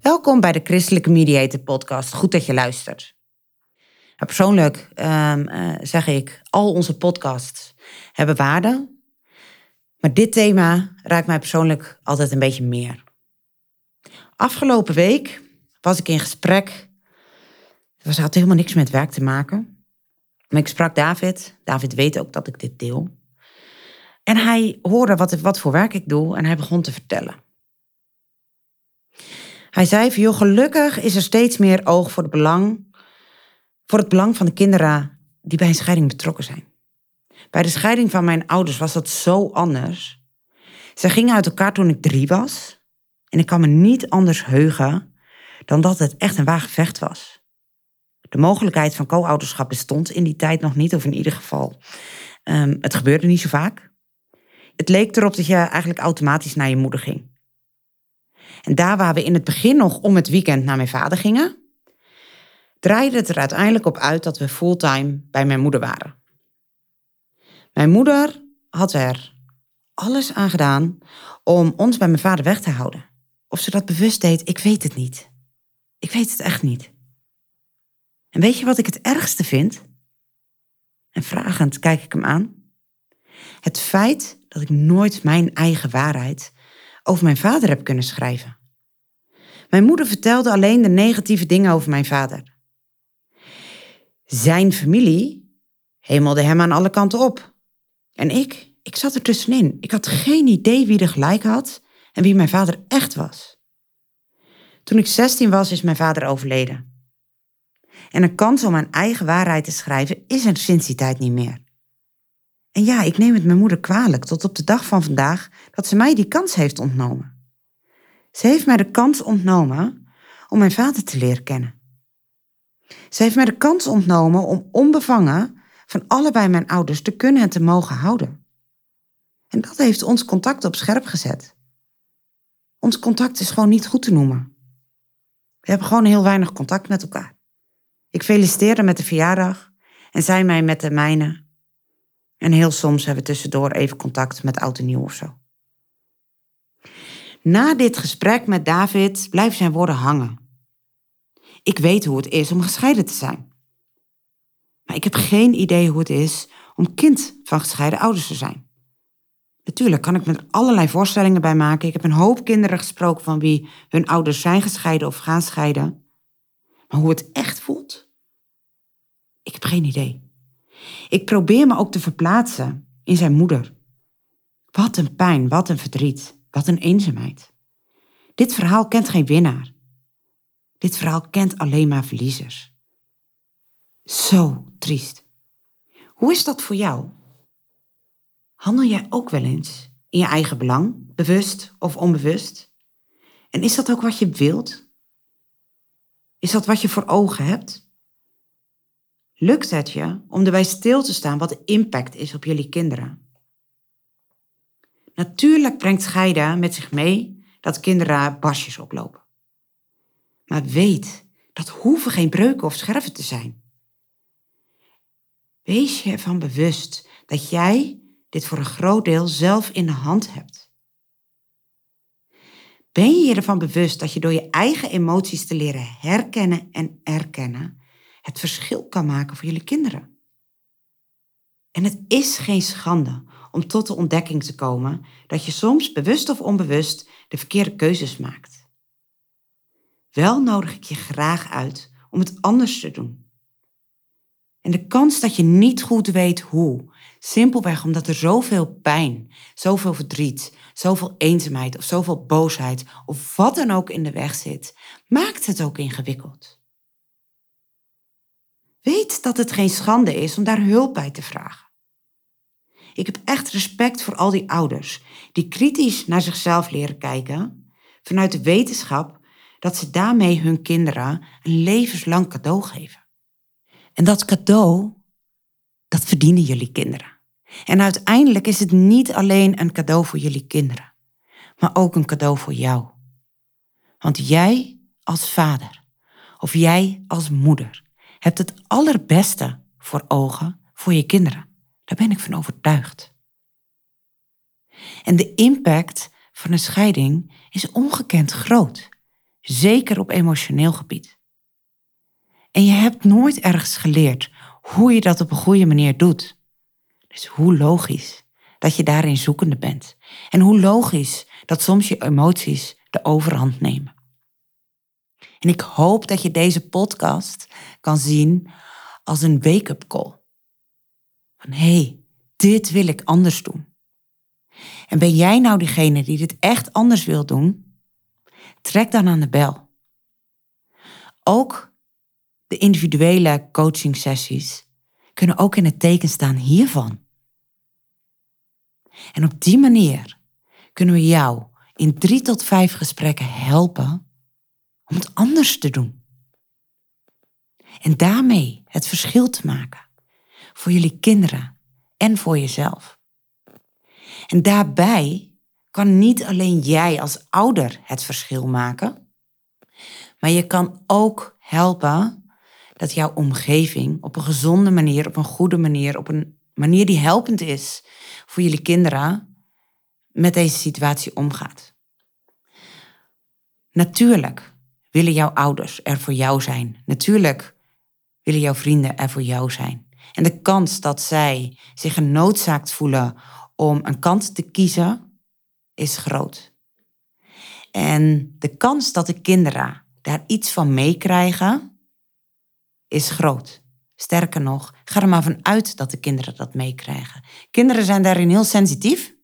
Welkom bij de Christelijke Mediator Podcast. Goed dat je luistert. Nou, persoonlijk um, zeg ik, al onze podcasts hebben waarde. Maar dit thema raakt mij persoonlijk altijd een beetje meer. Afgelopen week was ik in gesprek. Het had helemaal niks met werk te maken. Maar ik sprak David. David weet ook dat ik dit deel. En hij hoorde wat, wat voor werk ik doe en hij begon te vertellen. Hij zei van, gelukkig is er steeds meer oog voor het belang, voor het belang van de kinderen die bij een scheiding betrokken zijn. Bij de scheiding van mijn ouders was dat zo anders. Ze gingen uit elkaar toen ik drie was. En ik kan me niet anders heugen dan dat het echt een waagvecht was. De mogelijkheid van co-ouderschap bestond in die tijd nog niet, of in ieder geval, um, het gebeurde niet zo vaak. Het leek erop dat je eigenlijk automatisch naar je moeder ging. En daar waar we in het begin nog om het weekend naar mijn vader gingen, draaide het er uiteindelijk op uit dat we fulltime bij mijn moeder waren. Mijn moeder had er alles aan gedaan om ons bij mijn vader weg te houden. Of ze dat bewust deed, ik weet het niet. Ik weet het echt niet. En weet je wat ik het ergste vind? En vragend kijk ik hem aan. Het feit dat ik nooit mijn eigen waarheid over mijn vader heb kunnen schrijven. Mijn moeder vertelde alleen de negatieve dingen over mijn vader. Zijn familie hemelde hem aan alle kanten op. En ik, ik zat er tussenin. Ik had geen idee wie er gelijk had en wie mijn vader echt was. Toen ik 16 was, is mijn vader overleden. En een kans om mijn eigen waarheid te schrijven is er sinds die tijd niet meer. En ja, ik neem het mijn moeder kwalijk tot op de dag van vandaag dat ze mij die kans heeft ontnomen. Ze heeft mij de kans ontnomen om mijn vader te leren kennen. Ze heeft mij de kans ontnomen om onbevangen van allebei mijn ouders te kunnen en te mogen houden. En dat heeft ons contact op scherp gezet. Ons contact is gewoon niet goed te noemen. We hebben gewoon heel weinig contact met elkaar. Ik feliciteerde met de verjaardag en zij mij met de mijne en heel soms hebben we tussendoor even contact met oud en nieuw of zo. Na dit gesprek met David blijven zijn woorden hangen. Ik weet hoe het is om gescheiden te zijn. Maar ik heb geen idee hoe het is om kind van gescheiden ouders te zijn. Natuurlijk kan ik er allerlei voorstellingen bij maken. Ik heb een hoop kinderen gesproken van wie hun ouders zijn gescheiden of gaan scheiden. Maar hoe het echt voelt? Ik heb geen idee. Ik probeer me ook te verplaatsen in zijn moeder. Wat een pijn, wat een verdriet, wat een eenzaamheid. Dit verhaal kent geen winnaar. Dit verhaal kent alleen maar verliezers. Zo triest. Hoe is dat voor jou? Handel jij ook wel eens in je eigen belang, bewust of onbewust? En is dat ook wat je wilt? Is dat wat je voor ogen hebt? Lukt het je om erbij stil te staan wat de impact is op jullie kinderen? Natuurlijk brengt scheiden met zich mee dat kinderen basjes oplopen. Maar weet, dat hoeven geen breuken of scherven te zijn. Wees je ervan bewust dat jij dit voor een groot deel zelf in de hand hebt. Ben je je ervan bewust dat je door je eigen emoties te leren herkennen en erkennen het verschil kan maken voor jullie kinderen. En het is geen schande om tot de ontdekking te komen dat je soms bewust of onbewust de verkeerde keuzes maakt. Wel nodig ik je graag uit om het anders te doen. En de kans dat je niet goed weet hoe, simpelweg omdat er zoveel pijn, zoveel verdriet, zoveel eenzaamheid of zoveel boosheid of wat dan ook in de weg zit, maakt het ook ingewikkeld. Weet dat het geen schande is om daar hulp bij te vragen. Ik heb echt respect voor al die ouders die kritisch naar zichzelf leren kijken vanuit de wetenschap dat ze daarmee hun kinderen een levenslang cadeau geven. En dat cadeau, dat verdienen jullie kinderen. En uiteindelijk is het niet alleen een cadeau voor jullie kinderen, maar ook een cadeau voor jou. Want jij als vader of jij als moeder hebt het allerbeste voor ogen voor je kinderen. Daar ben ik van overtuigd. En de impact van een scheiding is ongekend groot, zeker op emotioneel gebied. En je hebt nooit ergens geleerd hoe je dat op een goede manier doet. Dus hoe logisch dat je daarin zoekende bent. En hoe logisch dat soms je emoties de overhand nemen. En ik hoop dat je deze podcast kan zien als een wake-up call. Van hé, hey, dit wil ik anders doen. En ben jij nou diegene die dit echt anders wil doen? Trek dan aan de bel. Ook de individuele coaching sessies kunnen ook in het teken staan hiervan. En op die manier kunnen we jou in drie tot vijf gesprekken helpen om het anders te doen. En daarmee het verschil te maken voor jullie kinderen en voor jezelf. En daarbij kan niet alleen jij als ouder het verschil maken, maar je kan ook helpen dat jouw omgeving op een gezonde manier, op een goede manier, op een manier die helpend is voor jullie kinderen met deze situatie omgaat. Natuurlijk willen jouw ouders er voor jou zijn. Natuurlijk willen jouw vrienden er voor jou zijn. En de kans dat zij zich genoodzaakt voelen om een kant te kiezen, is groot. En de kans dat de kinderen daar iets van meekrijgen, is groot. Sterker nog, ga er maar vanuit dat de kinderen dat meekrijgen. Kinderen zijn daarin heel sensitief.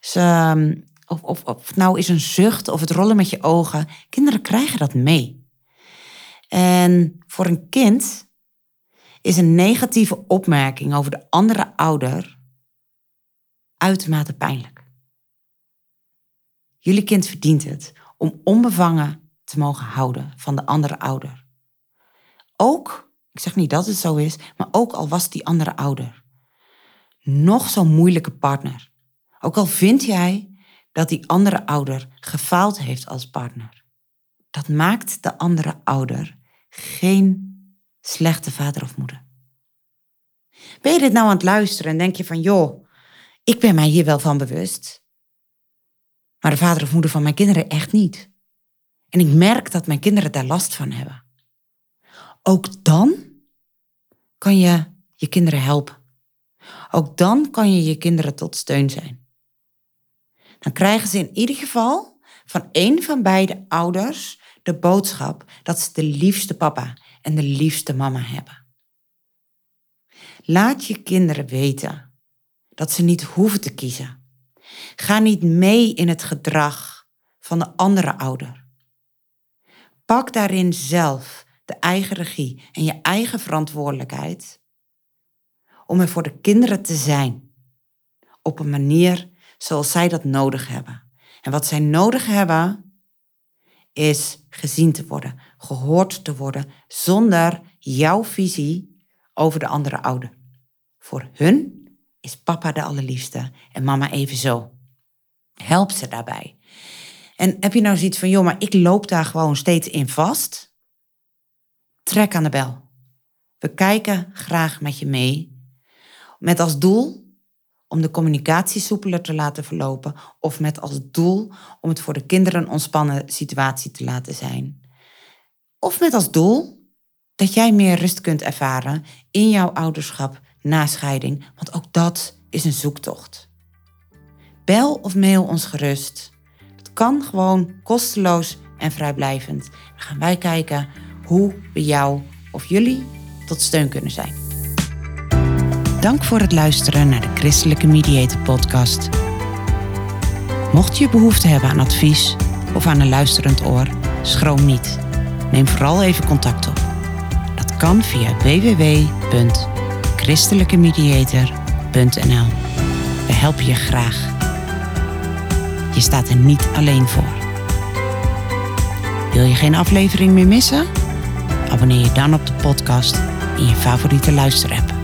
Ze, ehm, of, of, of nou is een zucht of het rollen met je ogen. Kinderen krijgen dat mee. En voor een kind is een negatieve opmerking over de andere ouder uitermate pijnlijk. Jullie kind verdient het om onbevangen te mogen houden van de andere ouder. Ook, ik zeg niet dat het zo is, maar ook al was die andere ouder nog zo'n moeilijke partner. Ook al vind jij dat die andere ouder gefaald heeft als partner. Dat maakt de andere ouder geen slechte vader of moeder. Ben je dit nou aan het luisteren en denk je van, joh, ik ben mij hier wel van bewust, maar de vader of moeder van mijn kinderen echt niet. En ik merk dat mijn kinderen daar last van hebben. Ook dan kan je je kinderen helpen. Ook dan kan je je kinderen tot steun zijn. Dan krijgen ze in ieder geval van één van beide ouders de boodschap dat ze de liefste papa en de liefste mama hebben. Laat je kinderen weten dat ze niet hoeven te kiezen. Ga niet mee in het gedrag van de andere ouder. Pak daarin zelf de eigen regie en je eigen verantwoordelijkheid om er voor de kinderen te zijn op een manier zoals zij dat nodig hebben. En wat zij nodig hebben is gezien te worden, gehoord te worden, zonder jouw visie over de andere ouder. Voor hun is papa de allerliefste en mama evenzo. Help ze daarbij. En heb je nou zoiets van, joh, maar ik loop daar gewoon steeds in vast? Trek aan de bel. We kijken graag met je mee. Met als doel om de communicatie soepeler te laten verlopen of met als doel om het voor de kinderen een ontspannen situatie te laten zijn. Of met als doel dat jij meer rust kunt ervaren in jouw ouderschap na scheiding, want ook dat is een zoektocht. Bel of mail ons gerust. Het kan gewoon kosteloos en vrijblijvend. Dan gaan wij kijken hoe we jou of jullie tot steun kunnen zijn. Dank voor het luisteren naar de Christelijke Mediator Podcast. Mocht je behoefte hebben aan advies of aan een luisterend oor, schroom niet. Neem vooral even contact op. Dat kan via www.christelijkemediator.nl. We helpen je graag. Je staat er niet alleen voor. Wil je geen aflevering meer missen? Abonneer je dan op de podcast in je favoriete luisterapp.